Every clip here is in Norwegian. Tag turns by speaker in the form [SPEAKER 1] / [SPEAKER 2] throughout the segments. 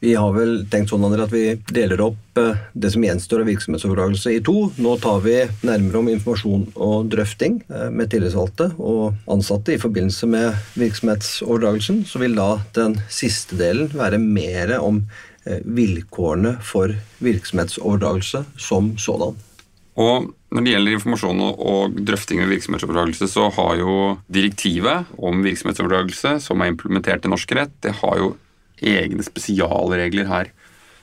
[SPEAKER 1] Vi har vel tenkt sånn at vi deler opp eh, det som gjenstår av virksomhetsoverdragelse i to. Nå tar vi nærmere om informasjon og drøfting eh, med tillitsvalgte og ansatte i forbindelse med virksomhetsoverdragelsen. Så vil da den siste delen være mer om eh, vilkårene for virksomhetsoverdragelse som sådan.
[SPEAKER 2] Og når det gjelder informasjon og drøfting ved virksomhetsoverdragelse, så har jo direktivet om virksomhetsoverdragelse, som er implementert i norsk rett, det har jo egne spesialregler her.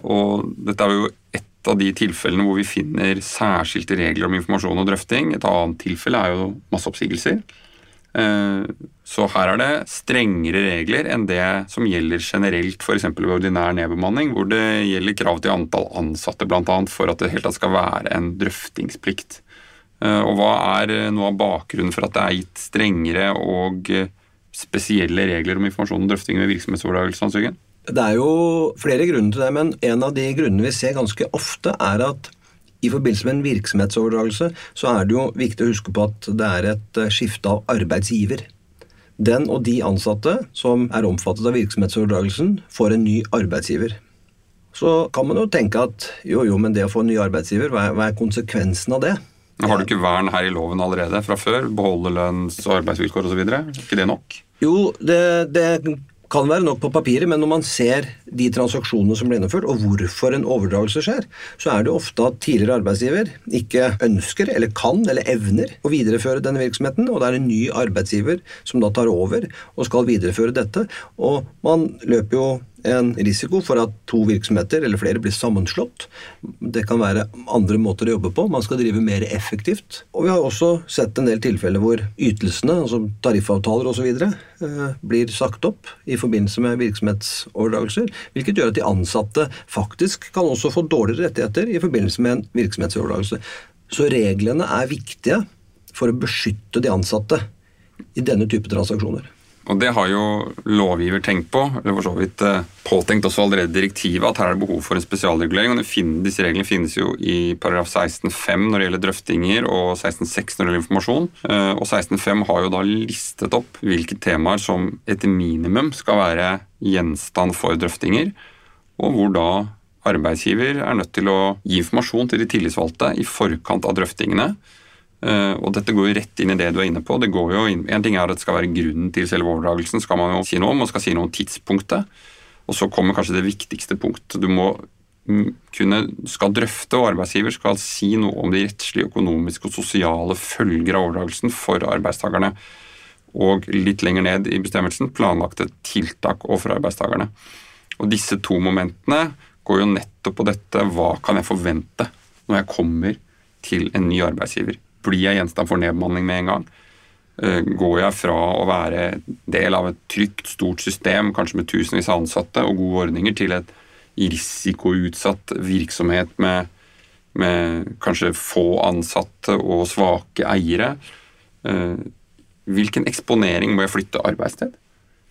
[SPEAKER 2] Og dette er jo et av de tilfellene hvor vi finner særskilte regler om informasjon og drøfting. Et annet tilfelle er jo masseoppsigelser. Eh, så her er det strengere regler enn det som gjelder generelt f.eks. ved ordinær nedbemanning, hvor det gjelder krav til antall ansatte bl.a. for at det helt tatt skal være en drøftingsplikt. Eh, og Hva er noe av bakgrunnen for at det er gitt strengere og spesielle regler om informasjon og drøfting ved virksomhetsoverdragelse?
[SPEAKER 1] Det er jo flere grunner til det, men en av de grunnene vi ser ganske ofte, er at i forbindelse med en virksomhetsoverdragelse så er det jo viktig å huske på at det er et eh, skifte av arbeidsgiver. Den og de ansatte som er omfattet av virksomhetsoverdragelsen, får en ny arbeidsgiver. Så kan man jo tenke at jo, jo, men det å få en ny arbeidsgiver, hva er, hva er konsekvensen av det?
[SPEAKER 2] Har du ikke vern her i loven allerede fra før? Beholde lønns- og arbeidsvilkår osv.? Er ikke det nok?
[SPEAKER 1] Jo, det, det kan være nok på papiret, men når man ser de transaksjonene som ble gjennomført, og hvorfor en overdragelse skjer, så er det ofte at tidligere arbeidsgiver ikke ønsker, eller kan, eller evner å videreføre denne virksomheten, og det er en ny arbeidsgiver som da tar over og skal videreføre dette. Og man løper jo en risiko for at to virksomheter eller flere blir sammenslått. Det kan være andre måter å jobbe på. Man skal drive mer effektivt. Og vi har også sett en del tilfeller hvor ytelsene, altså tariffavtaler osv., eh, blir sagt opp i forbindelse med virksomhetsoverdragelser, hvilket gjør at de ansatte faktisk kan også få dårligere rettigheter i forbindelse med en virksomhetsoverdragelse. Så reglene er viktige for å beskytte de ansatte i denne type transaksjoner.
[SPEAKER 2] Og Det har jo lovgiver tenkt på, eller for så vidt eh, påtenkt også allerede direktivet, at her er det behov for en spesialregulering. og finner, Disse reglene finnes jo i paragraf 16-5 når det gjelder drøftinger, og 16-6 når det gjelder informasjon. Eh, og 16-5 har jo da listet opp hvilke temaer som etter minimum skal være gjenstand for drøftinger, og hvor da arbeidsgiver er nødt til å gi informasjon til de tillitsvalgte i forkant av drøftingene og dette går jo rett inn i det du er inne på. Det går jo inn, en ting er at det skal være grunnen til selve overdragelsen, skal man jo si noe om, og skal si noe om tidspunktet. Og så kommer kanskje det viktigste punktet. Du må kunne, skal drøfte, og arbeidsgiver skal si noe om de rettslige, økonomiske og sosiale følger av overdragelsen for arbeidstakerne. Og litt lenger ned i bestemmelsen planlagte tiltak overfor arbeidstakerne. Og disse to momentene går jo nettopp på dette hva kan jeg forvente når jeg kommer til en ny arbeidsgiver blir jeg gjenstand for nedbemanning med en gang? Eh, går jeg fra å være del av et trygt, stort system, kanskje med tusenvis av ansatte og gode ordninger, til et risikoutsatt virksomhet med, med kanskje få ansatte og svake eiere? Eh, hvilken eksponering må jeg flytte arbeidssted?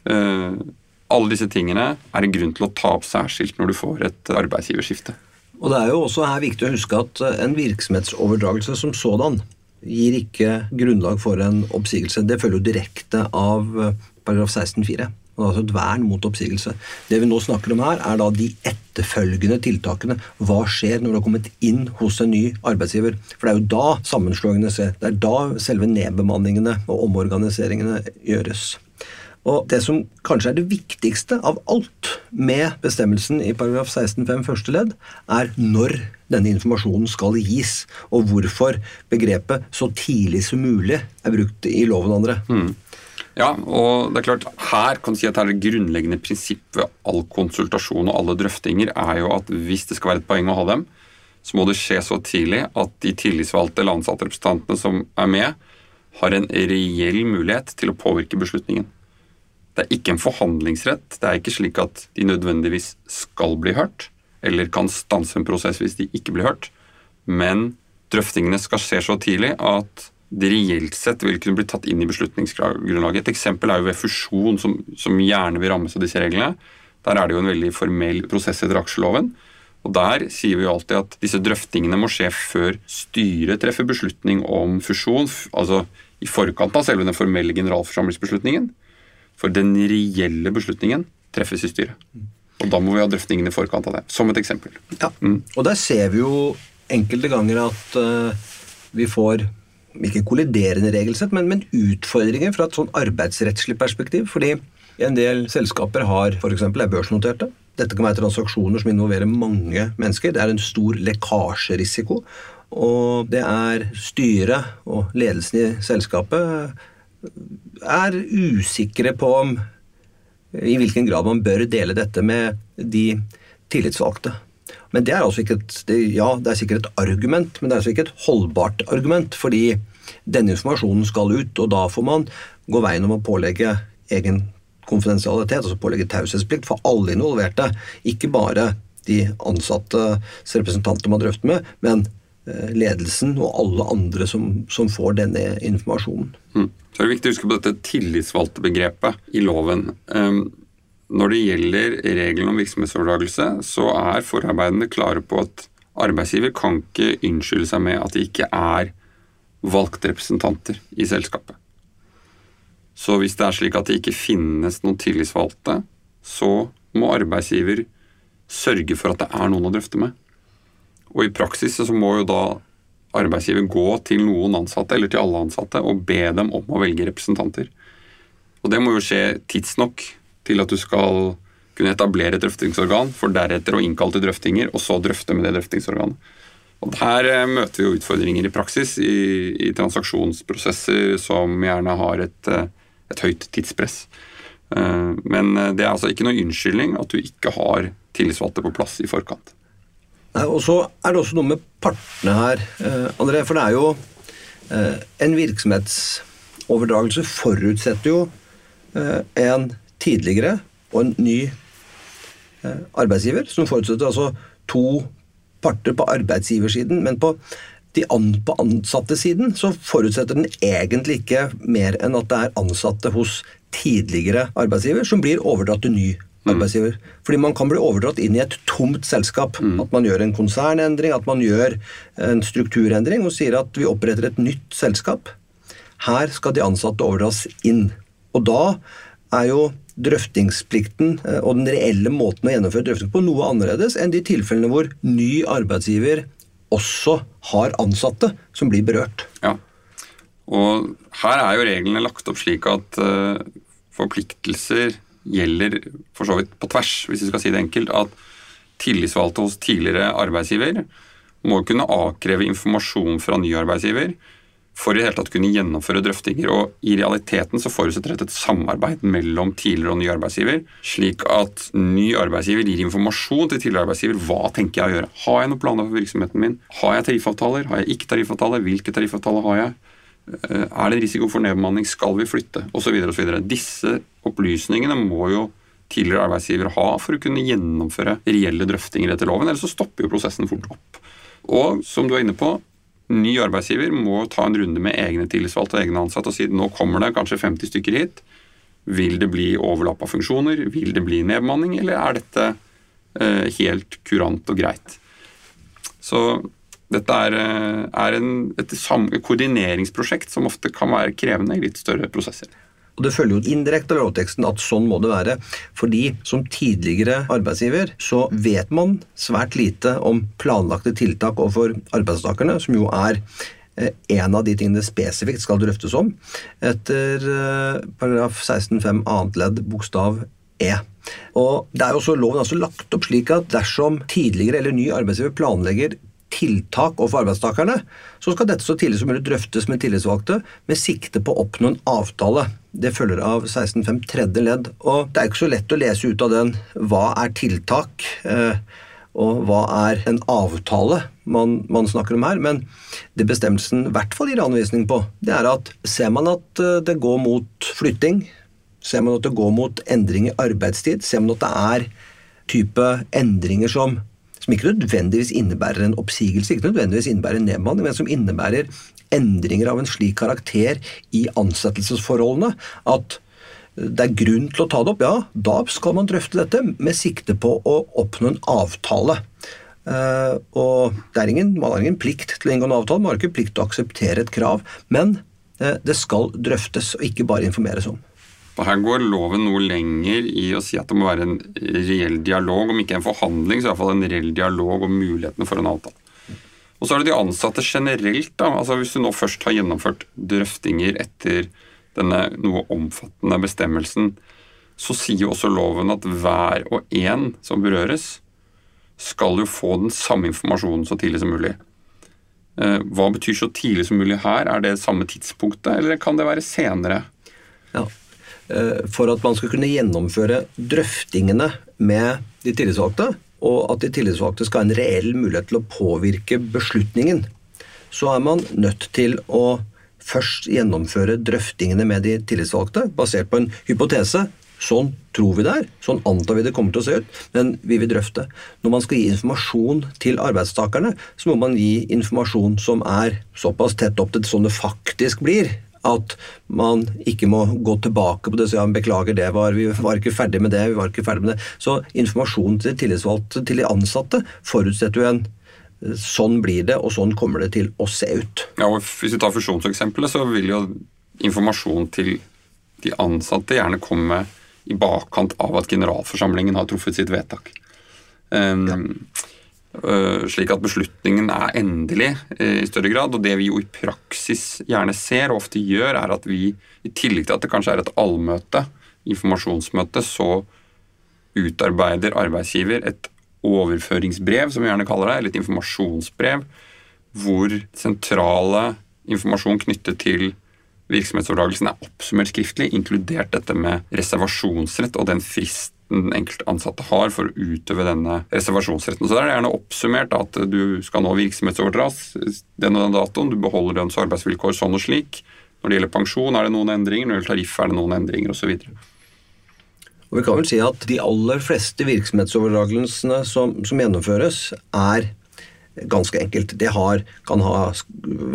[SPEAKER 2] Eh, alle disse tingene er en grunn til å ta opp særskilt når du får et arbeidsgiverskifte.
[SPEAKER 1] Og Det er jo også her viktig å huske at en virksomhetsoverdragelse som sådan gir ikke grunnlag for en oppsigelse. Det følger jo direkte av eh, paragraf 16-4. Altså et vern mot oppsigelse. Det vi nå snakker om her, er da de etterfølgende tiltakene. Hva skjer når du har kommet inn hos en ny arbeidsgiver? For det er jo da sammenslåingene skjer. Det er da selve nedbemanningene og omorganiseringene gjøres. Og Det som kanskje er det viktigste av alt med bestemmelsen i paragraf 16-5 første ledd, er når denne informasjonen skal gis, og hvorfor begrepet 'så tidlig som mulig' er brukt i loven. andre. Mm.
[SPEAKER 2] Ja, og det er klart, Her kan du si at det grunnleggende prinsipp ved all konsultasjon og alle drøftinger er jo at hvis det skal være et poeng å ha dem, så må det skje så tidlig at de tillitsvalgte eller ansatte representantene som er med, har en reell mulighet til å påvirke beslutningen. Det er ikke en forhandlingsrett. Det er ikke slik at de nødvendigvis skal bli hørt, eller kan stanse en prosess hvis de ikke blir hørt. Men drøftingene skal skje så tidlig at det reelt sett vil kunne bli tatt inn i beslutningsgrunnlaget. Et eksempel er jo ved fusjon, som, som gjerne vil rammes av disse reglene. Der er det jo en veldig formell prosess etter aksjeloven. Og Der sier vi jo alltid at disse drøftingene må skje før styret treffer beslutning om fusjon, altså i forkant av selve den formelle generalforsamlingsbeslutningen. For den reelle beslutningen treffes i styret. Og da må vi ha drøftingen i forkant av det, som et eksempel.
[SPEAKER 1] Ja, og der ser vi jo enkelte ganger at uh, vi får ikke kolliderende regelsett, men, men, utfordringer fra et sånn arbeidsrettslig perspektiv. Fordi en del selskaper har f.eks. er børsnoterte. Dette kan være transaksjoner som involverer mange mennesker. Det er en stor lekkasjerisiko. Og det er styret og ledelsen i selskapet er usikre på om i hvilken grad man bør dele dette med de tillitsvalgte. Men det er altså ikke et, ja, det er sikkert et argument, men det er altså ikke et holdbart argument. Fordi denne informasjonen skal ut, og da får man gå veien om å pålegge egen konfidensialitet, altså pålegge taushetsplikt for alle involverte. Ikke bare de ansattes representanter man drøfter med, men ledelsen og alle andre som, som får denne informasjonen.
[SPEAKER 2] Mm. Så er det viktig å huske på dette tillitsvalgte begrepet i loven. Um, når det gjelder reglene om virksomhetsoverdragelse, så er forarbeidene klare på at arbeidsgiver kan ikke unnskylde seg med at de ikke er valgte representanter i selskapet. Så hvis det er slik at det ikke finnes noen tillitsvalgte, så må arbeidsgiver sørge for at det er noen å drøfte med. Og i praksis så må jo da arbeidsgiver gå til noen ansatte eller til alle ansatte og be dem om å velge representanter. Og Det må jo skje tidsnok til at du skal kunne etablere et drøftingsorgan, for deretter å innkalle til drøftinger, og så drøfte med det drøftingsorganet. Og Her eh, møter vi jo utfordringer i praksis i, i transaksjonsprosesser som gjerne har et, eh, et, høyt tidspress. Eh, men det er altså ikke noe unnskyldning at du ikke har tillitsvalgte på plass i forkant.
[SPEAKER 1] Og så er det også noe med partene her, eh, André. For det er jo eh, En virksomhetsoverdragelse forutsetter jo eh, en tidligere og en ny arbeidsgiver. Som forutsetter altså to parter på arbeidsgiversiden. Men på, de an, på ansattesiden så forutsetter den egentlig ikke mer enn at det er ansatte hos tidligere arbeidsgiver som blir overdratt til ny Mm. Arbeidsgiver. Fordi man kan bli overdratt inn i et tomt selskap. Mm. At man gjør en konsernendring, at man gjør en strukturendring og sier at vi oppretter et nytt selskap. Her skal de ansatte overdras inn. Og da er jo drøftingsplikten eh, og den reelle måten å gjennomføre drøfting på noe annerledes enn de tilfellene hvor ny arbeidsgiver også har ansatte som blir berørt.
[SPEAKER 2] Ja, og her er jo reglene lagt opp slik at uh, forpliktelser gjelder for så vidt på tvers, hvis vi skal si det enkelt, at tillitsvalgte hos tidligere arbeidsgiver må kunne avkreve informasjon fra ny arbeidsgiver for i det hele tatt kunne gjennomføre drøftinger. Og I realiteten så forutsetter dette et samarbeid mellom tidligere og ny arbeidsgiver, slik at ny arbeidsgiver gir informasjon til tidligere arbeidsgiver. Hva tenker jeg å gjøre? Har jeg noen planer for virksomheten min? Har jeg tariffavtaler? Har jeg ikke tariffavtaler? Hvilke tariffavtaler har jeg? Eh, er det en risiko for nedbemanning? Skal vi flytte? Osv. osv. Disse opplysningene må jo tidligere arbeidsgiver ha for å kunne gjennomføre reelle drøftinger etter loven, ellers så stopper jo prosessen fort opp. Og som du er inne på, ny arbeidsgiver må ta en runde med egne tillitsvalgte og egne ansatte og si nå kommer det kanskje 50 stykker hit. Vil det bli overlapp av funksjoner? Vil det bli nedbemanning, eller er dette eh, helt kurant og greit? Så dette er, eh, er en, et koordineringsprosjekt som ofte kan være krevende i litt større prosesser.
[SPEAKER 1] Og Det følger jo indirekte av lovteksten at sånn må det være. Fordi som tidligere arbeidsgiver så vet man svært lite om planlagte tiltak overfor arbeidstakerne, som jo er eh, en av de tingene spesifikt skal drøftes om etter eh, paragraf 16-5 annet ledd bokstav E. Og det er jo også Loven altså lagt opp slik at dersom tidligere eller ny arbeidsgiver planlegger tiltak overfor arbeidstakerne, så skal dette så tidlig som mulig drøftes med tillitsvalgte med sikte på å oppnå en avtale. Det følger av 16.5 tredje ledd. Og det er ikke så lett å lese ut av den hva er tiltak, eh, og hva er en avtale man, man snakker om her. Men det bestemmelsen i hvert fall gir anvisning på, det er at ser man at eh, det går mot flytting, ser man at det går mot endring i arbeidstid, ser man at det er type endringer som som ikke nødvendigvis innebærer en oppsigelse, ikke nødvendigvis innebærer en nedbemanning, men som innebærer endringer av en slik karakter i ansettelsesforholdene at det er grunn til å ta det opp, ja, da skal man drøfte dette med sikte på å oppnå en avtale. Uh, og ingen, Man har ingen plikt til å inngå en avtale, man har ikke plikt til å akseptere et krav, men uh, det skal drøftes og ikke bare informeres om.
[SPEAKER 2] Og Her går loven noe lenger i å si at det må være en reell dialog, om ikke en forhandling, så i hvert fall en reell dialog om mulighetene for en avtale. Og så er det de ansatte generelt. da, altså Hvis du nå først har gjennomført drøftinger etter denne noe omfattende bestemmelsen, så sier jo også loven at hver og en som berøres, skal jo få den samme informasjonen så tidlig som mulig. Eh, hva betyr så tidlig som mulig her? Er det samme tidspunktet, eller kan det være senere?
[SPEAKER 1] Ja, For at man skal kunne gjennomføre drøftingene med de tillitsvalgte, og at de tillitsvalgte skal ha en reell mulighet til å påvirke beslutningen, så er man nødt til å først gjennomføre drøftingene med de tillitsvalgte, basert på en hypotese. Sånn tror vi det er, sånn antar vi det kommer til å se ut, men vi vil drøfte. Når man skal gi informasjon til arbeidstakerne, så må man gi informasjon som er såpass tett opp til sånn det faktisk blir. At man ikke må gå tilbake på det og si ja, beklager, det var, vi var ikke ferdig med det. vi var ikke ferdig med det. Så informasjon til tillitsvalgte, til de ansatte, forutsetter jo en Sånn blir det, og sånn kommer det til å se ut.
[SPEAKER 2] Ja, og Hvis vi tar fusjonseksempelet, så vil jo informasjon til de ansatte gjerne komme i bakkant av at generalforsamlingen har truffet sitt vedtak. Um, ja. Uh, slik at beslutningen er endelig uh, i større grad. Og det vi jo i praksis gjerne ser, og ofte gjør, er at vi i tillegg til at det kanskje er et allmøte, informasjonsmøte, så utarbeider arbeidsgiver et overføringsbrev, som vi gjerne kaller det, eller et informasjonsbrev, hvor sentrale informasjon knyttet til virksomhetsoverdragelsen er oppsummert skriftlig, inkludert dette med reservasjonsrett og den fristen den enkelte ansatte har for å utøve denne reservasjonsretten. Så der er det gjerne oppsummert at du skal nå virksomhetsoverdras den og den datoen, du beholder lønns- og arbeidsvilkår sånn og slik. Når det gjelder pensjon, er det noen endringer, når det gjelder tariff, er det noen endringer osv.
[SPEAKER 1] Og vi kan vel si at De aller fleste virksomhetsoverdragelsene som, som gjennomføres, er ganske enkelt. Det har, kan ha,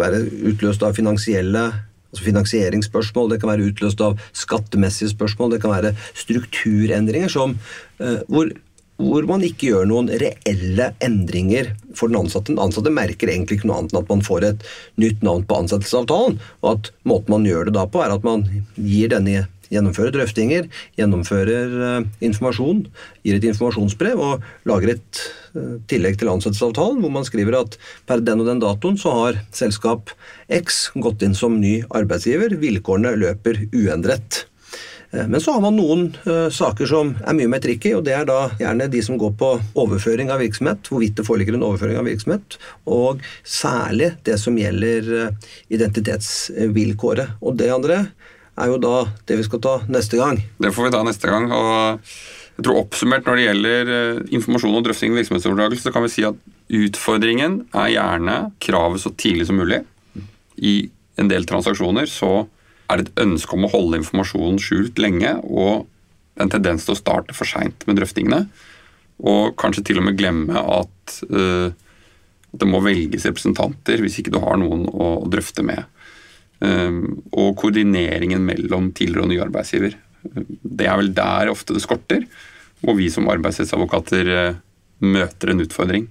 [SPEAKER 1] være utløst av finansielle altså finansieringsspørsmål, det kan være utløst av skattemessige spørsmål, det kan være strukturendringer som, eh, hvor, hvor man ikke gjør noen reelle endringer for den ansatte. Den ansatte merker egentlig ikke noe annet enn at man får et nytt navn på ansettelsesavtalen, og at måten man gjør det da på, er at man gir denne gjennomfører drøftinger, gjennomfører uh, informasjon, gir et informasjonsbrev og lager et uh, tillegg til ansettelsesavtalen hvor man skriver at per den og den datoen så har selskap X gått inn som ny arbeidsgiver, vilkårene løper uendret. Eh, men så har man noen uh, saker som er mye mer tricky, og det er da gjerne de som går på overføring av virksomhet, hvorvidt det foreligger en overføring av virksomhet, og særlig det som gjelder uh, identitetsvilkåret. Og det andre er jo da det vi skal ta neste gang.
[SPEAKER 2] Det får vi ta neste gang. og jeg tror Oppsummert når det gjelder eh, informasjon og drøfting ved virksomhetsoverdragelse, så kan vi si at utfordringen er gjerne kravet så tidlig som mulig. I en del transaksjoner så er det et ønske om å holde informasjonen skjult lenge, og en tendens til å starte for seint med drøftingene. Og kanskje til og med glemme at, uh, det må velges representanter hvis ikke du har noen å, drøfte med. Ehm, og koordineringen mellom tidligere og ny arbeidsgiver. Det er vel der ofte det skorter, og vi som arbeidsrettsadvokater eh, møter en utfordring.